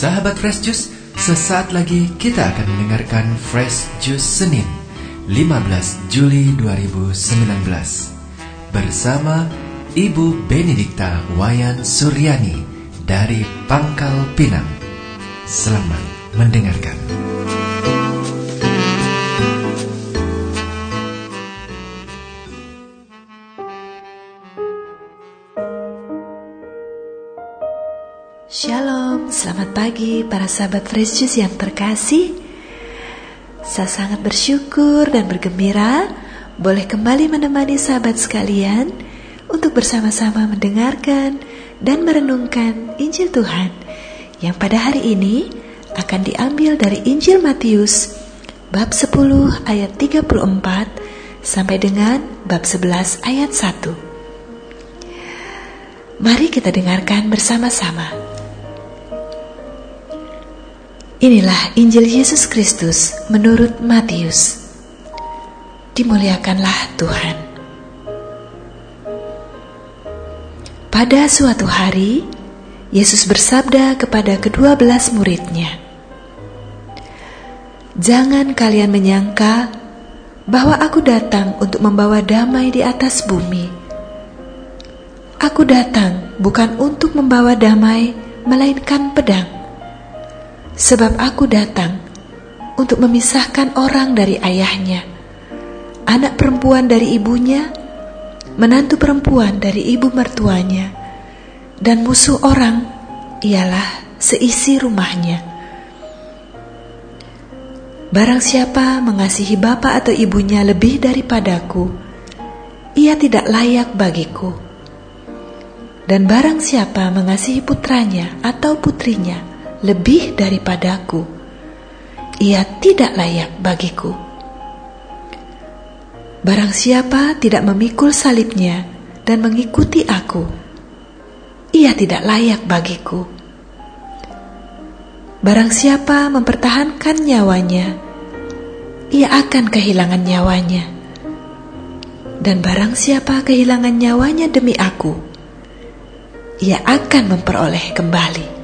Sahabat Fresh Juice, sesaat lagi kita akan mendengarkan Fresh Juice Senin 15 Juli 2019 bersama Ibu Benedikta Wayan Suryani dari Pangkal Pinang. Selamat mendengarkan. Shalom, selamat pagi para sahabat Fresh Juice yang terkasih. Saya sangat bersyukur dan bergembira boleh kembali menemani sahabat sekalian untuk bersama-sama mendengarkan dan merenungkan Injil Tuhan yang pada hari ini akan diambil dari Injil Matius bab 10 ayat 34 sampai dengan bab 11 ayat 1. Mari kita dengarkan bersama-sama. Inilah Injil Yesus Kristus menurut Matius. Dimuliakanlah Tuhan. Pada suatu hari, Yesus bersabda kepada kedua belas muridnya, "Jangan kalian menyangka bahwa Aku datang untuk membawa damai di atas bumi. Aku datang bukan untuk membawa damai, melainkan pedang." Sebab aku datang untuk memisahkan orang dari ayahnya, anak perempuan dari ibunya, menantu perempuan dari ibu mertuanya, dan musuh orang ialah seisi rumahnya. Barang siapa mengasihi bapak atau ibunya lebih daripadaku, ia tidak layak bagiku. Dan barang siapa mengasihi putranya atau putrinya lebih daripadaku. Ia tidak layak bagiku. Barang siapa tidak memikul salibnya dan mengikuti aku, ia tidak layak bagiku. Barang siapa mempertahankan nyawanya, ia akan kehilangan nyawanya. Dan barang siapa kehilangan nyawanya demi aku, ia akan memperoleh kembali.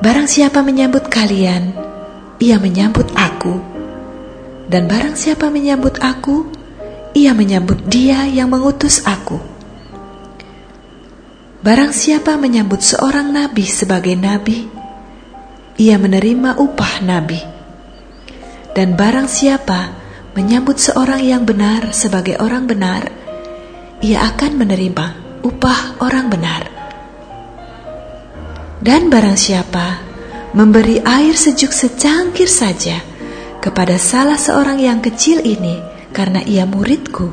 Barang siapa menyambut kalian, ia menyambut aku. Dan barang siapa menyambut aku, ia menyambut dia yang mengutus aku. Barang siapa menyambut seorang nabi sebagai nabi, ia menerima upah nabi. Dan barang siapa menyambut seorang yang benar sebagai orang benar, ia akan menerima upah orang benar. Dan barang siapa memberi air sejuk secangkir saja kepada salah seorang yang kecil ini karena ia muridku,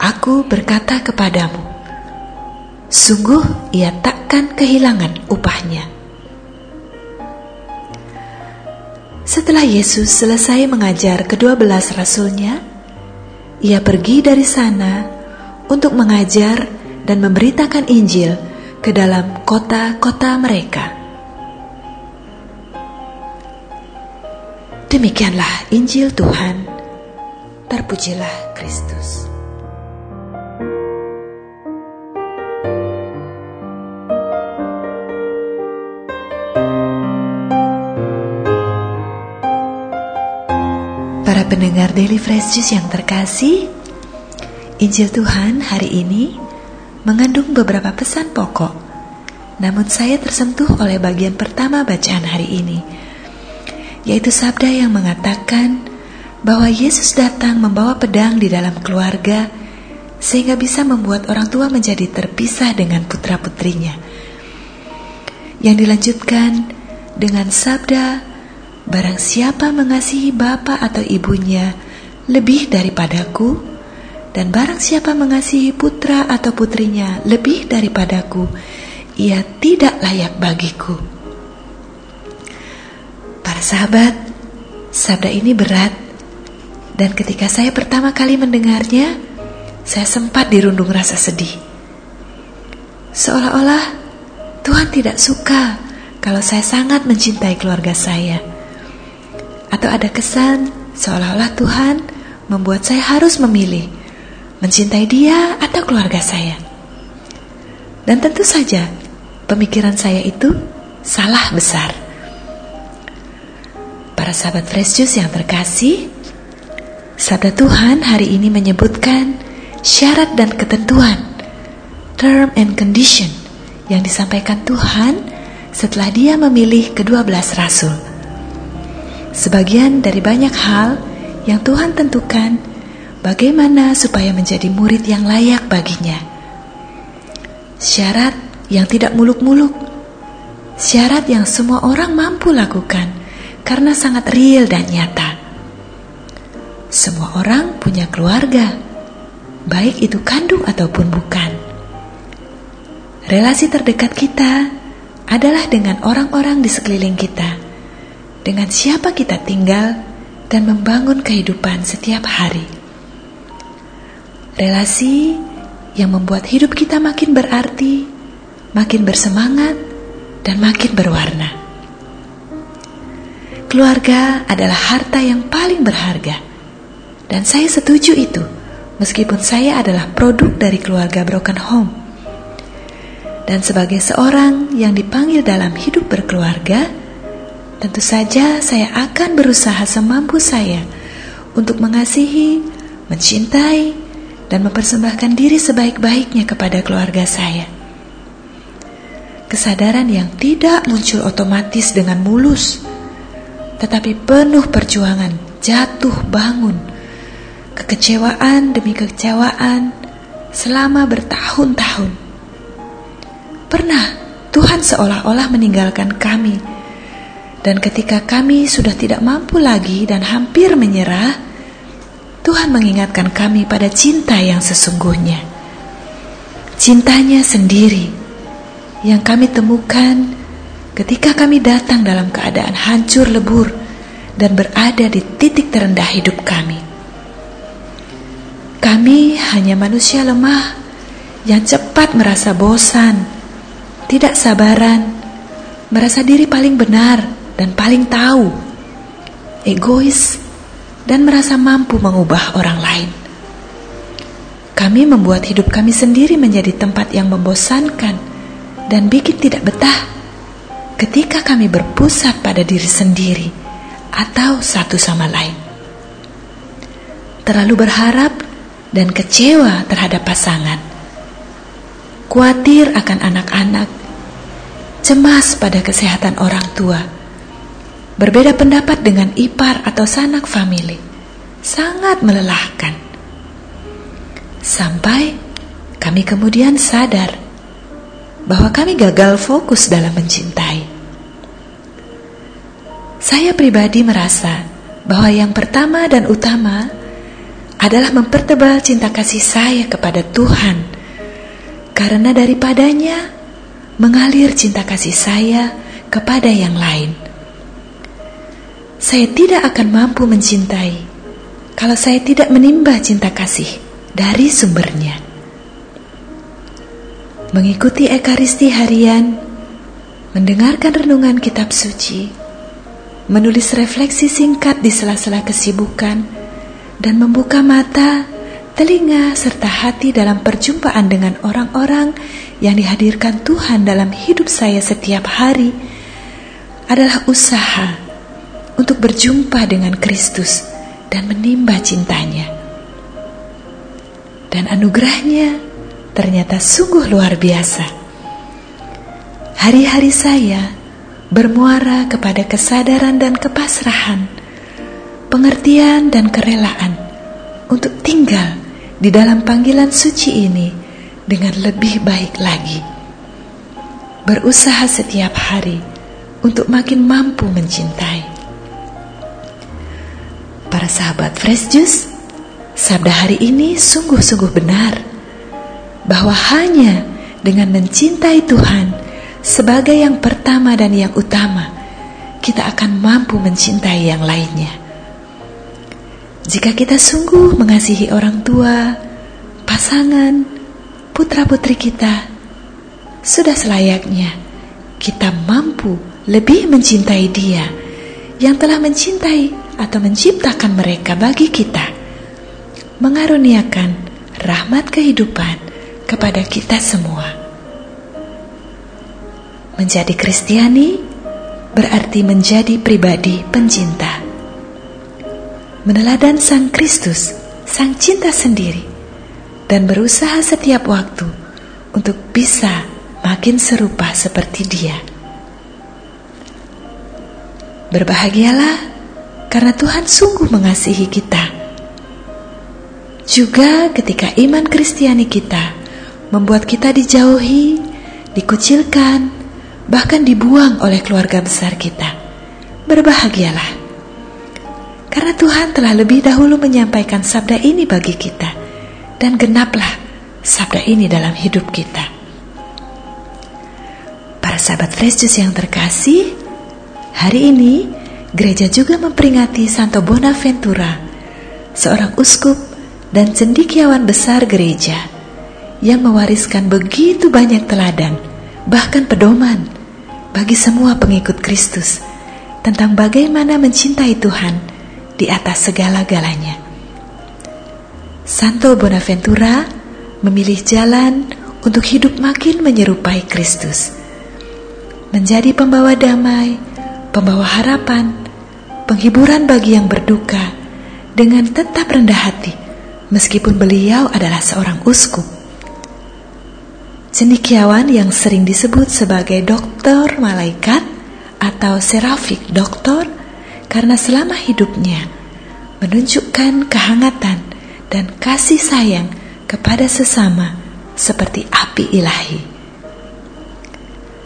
aku berkata kepadamu, sungguh ia takkan kehilangan upahnya. Setelah Yesus selesai mengajar kedua belas rasulnya, ia pergi dari sana untuk mengajar dan memberitakan Injil ke dalam kota-kota mereka. Demikianlah Injil Tuhan. Terpujilah Kristus. Para pendengar Daily Fresh Juice yang terkasih, Injil Tuhan hari ini mengandung beberapa pesan pokok. Namun saya tersentuh oleh bagian pertama bacaan hari ini, yaitu sabda yang mengatakan bahwa Yesus datang membawa pedang di dalam keluarga sehingga bisa membuat orang tua menjadi terpisah dengan putra-putrinya. Yang dilanjutkan dengan sabda, barang siapa mengasihi bapak atau ibunya lebih daripadaku, dan barang siapa mengasihi putra atau putrinya lebih daripadaku, ia tidak layak bagiku. Para sahabat, sabda ini berat, dan ketika saya pertama kali mendengarnya, saya sempat dirundung rasa sedih. Seolah-olah Tuhan tidak suka kalau saya sangat mencintai keluarga saya, atau ada kesan seolah-olah Tuhan membuat saya harus memilih mencintai dia atau keluarga saya. Dan tentu saja, pemikiran saya itu salah besar. Para sahabat Fresh Juice yang terkasih, sabda Tuhan hari ini menyebutkan syarat dan ketentuan, term and condition yang disampaikan Tuhan setelah dia memilih kedua belas rasul. Sebagian dari banyak hal yang Tuhan tentukan bagaimana supaya menjadi murid yang layak baginya. Syarat yang tidak muluk-muluk, syarat yang semua orang mampu lakukan karena sangat real dan nyata. Semua orang punya keluarga, baik itu kandung ataupun bukan. Relasi terdekat kita adalah dengan orang-orang di sekeliling kita, dengan siapa kita tinggal, dan membangun kehidupan setiap hari. Relasi yang membuat hidup kita makin berarti, makin bersemangat, dan makin berwarna. Keluarga adalah harta yang paling berharga, dan saya setuju itu, meskipun saya adalah produk dari keluarga broken home. Dan sebagai seorang yang dipanggil dalam hidup berkeluarga, tentu saja saya akan berusaha semampu saya untuk mengasihi, mencintai, dan mempersembahkan diri sebaik-baiknya kepada keluarga saya. Kesadaran yang tidak muncul otomatis dengan mulus tetapi penuh perjuangan, jatuh bangun, kekecewaan demi kekecewaan selama bertahun-tahun. Pernah Tuhan seolah-olah meninggalkan kami, dan ketika kami sudah tidak mampu lagi dan hampir menyerah, Tuhan mengingatkan kami pada cinta yang sesungguhnya. Cintanya sendiri yang kami temukan ketika kami datang dalam keadaan hancur lebur dan berada di titik terendah hidup kami. Kami hanya manusia lemah yang cepat merasa bosan, tidak sabaran, merasa diri paling benar dan paling tahu, egois, dan merasa mampu mengubah orang lain. Kami membuat hidup kami sendiri menjadi tempat yang membosankan dan bikin tidak betah ketika kami berpusat pada diri sendiri atau satu sama lain. Terlalu berharap dan kecewa terhadap pasangan. Kuatir akan anak-anak, cemas pada kesehatan orang tua, berbeda pendapat dengan ipar atau sanak famili, sangat melelahkan. Sampai kami kemudian sadar bahwa kami gagal fokus dalam mencintai. Saya pribadi merasa bahwa yang pertama dan utama adalah mempertebal cinta kasih saya kepada Tuhan, karena daripadanya mengalir cinta kasih saya kepada yang lain. Saya tidak akan mampu mencintai kalau saya tidak menimba cinta kasih dari sumbernya. Mengikuti Ekaristi harian, mendengarkan renungan kitab suci, menulis refleksi singkat di sela-sela kesibukan, dan membuka mata, telinga, serta hati dalam perjumpaan dengan orang-orang yang dihadirkan Tuhan dalam hidup saya setiap hari adalah usaha untuk berjumpa dengan Kristus dan menimba cintanya. Dan anugerahnya ternyata sungguh luar biasa. Hari-hari saya bermuara kepada kesadaran dan kepasrahan, pengertian dan kerelaan untuk tinggal di dalam panggilan suci ini dengan lebih baik lagi. Berusaha setiap hari untuk makin mampu mencintai. Sahabat Fresh Juice, sabda hari ini sungguh-sungguh benar bahwa hanya dengan mencintai Tuhan sebagai yang pertama dan yang utama, kita akan mampu mencintai yang lainnya. Jika kita sungguh mengasihi orang tua, pasangan, putra-putri kita, sudah selayaknya kita mampu lebih mencintai Dia yang telah mencintai atau menciptakan mereka bagi kita, mengaruniakan rahmat kehidupan kepada kita semua. Menjadi Kristiani berarti menjadi pribadi pencinta. Meneladan Sang Kristus, Sang Cinta sendiri, dan berusaha setiap waktu untuk bisa makin serupa seperti Dia. Berbahagialah karena Tuhan sungguh mengasihi kita. Juga ketika iman Kristiani kita membuat kita dijauhi, dikucilkan, bahkan dibuang oleh keluarga besar kita. Berbahagialah, karena Tuhan telah lebih dahulu menyampaikan sabda ini bagi kita, dan genaplah sabda ini dalam hidup kita. Para sahabat Fresh Juice yang terkasih, hari ini gereja juga memperingati Santo Bonaventura, seorang uskup dan cendikiawan besar gereja yang mewariskan begitu banyak teladan, bahkan pedoman bagi semua pengikut Kristus tentang bagaimana mencintai Tuhan di atas segala-galanya. Santo Bonaventura memilih jalan untuk hidup makin menyerupai Kristus, menjadi pembawa damai, pembawa harapan, penghiburan bagi yang berduka, dengan tetap rendah hati, meskipun beliau adalah seorang uskup. Cendikiawan yang sering disebut sebagai dokter malaikat atau serafik doktor karena selama hidupnya menunjukkan kehangatan dan kasih sayang kepada sesama seperti api ilahi.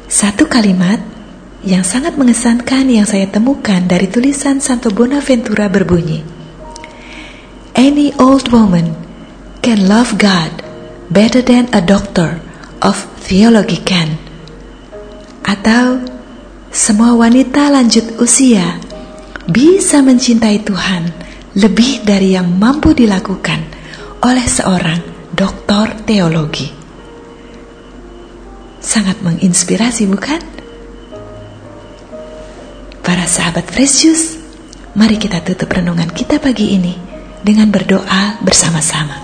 Satu kalimat yang sangat mengesankan yang saya temukan dari tulisan Santo Bonaventura berbunyi, Any old woman can love God better than a doctor of Theology Can atau semua wanita lanjut usia bisa mencintai Tuhan lebih dari yang mampu dilakukan oleh seorang doktor teologi. Sangat menginspirasi bukan? Para sahabat Fresh mari kita tutup renungan kita pagi ini dengan berdoa bersama-sama.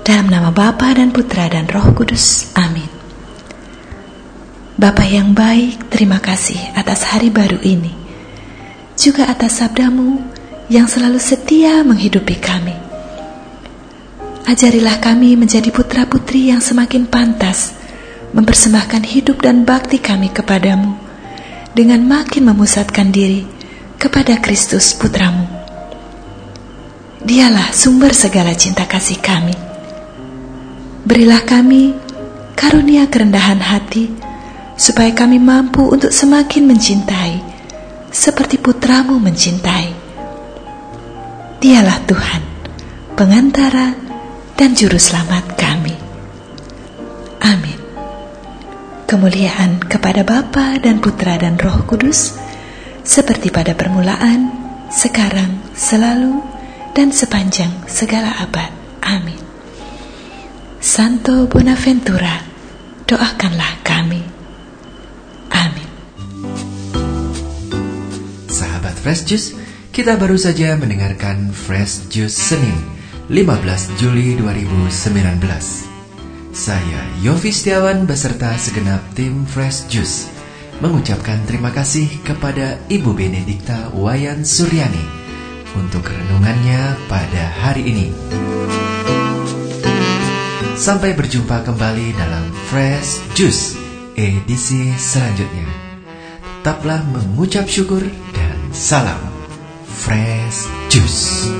Dalam nama Bapa dan Putra dan Roh Kudus. Amin. Bapa yang baik, terima kasih atas hari baru ini. Juga atas sabdamu yang selalu setia menghidupi kami. Ajarilah kami menjadi putra-putri yang semakin pantas mempersembahkan hidup dan bakti kami kepadamu dengan makin memusatkan diri kepada Kristus Putramu. Dialah sumber segala cinta kasih kami Berilah kami karunia kerendahan hati, supaya kami mampu untuk semakin mencintai, seperti putramu mencintai. Dialah Tuhan, pengantara dan juru selamat Kemuliaan kepada Bapa dan Putra dan Roh Kudus, seperti pada permulaan, sekarang, selalu, dan sepanjang segala abad. Amin. Santo Bonaventura, doakanlah kami. Amin. Sahabat Fresh Juice, kita baru saja mendengarkan Fresh Juice Senin, 15 Juli 2019. Saya Yofi Setiawan beserta segenap tim Fresh Juice mengucapkan terima kasih kepada Ibu Benedikta Wayan Suryani untuk renungannya pada hari ini. Sampai berjumpa kembali dalam Fresh Juice edisi selanjutnya. Tetaplah mengucap syukur dan salam Fresh Juice.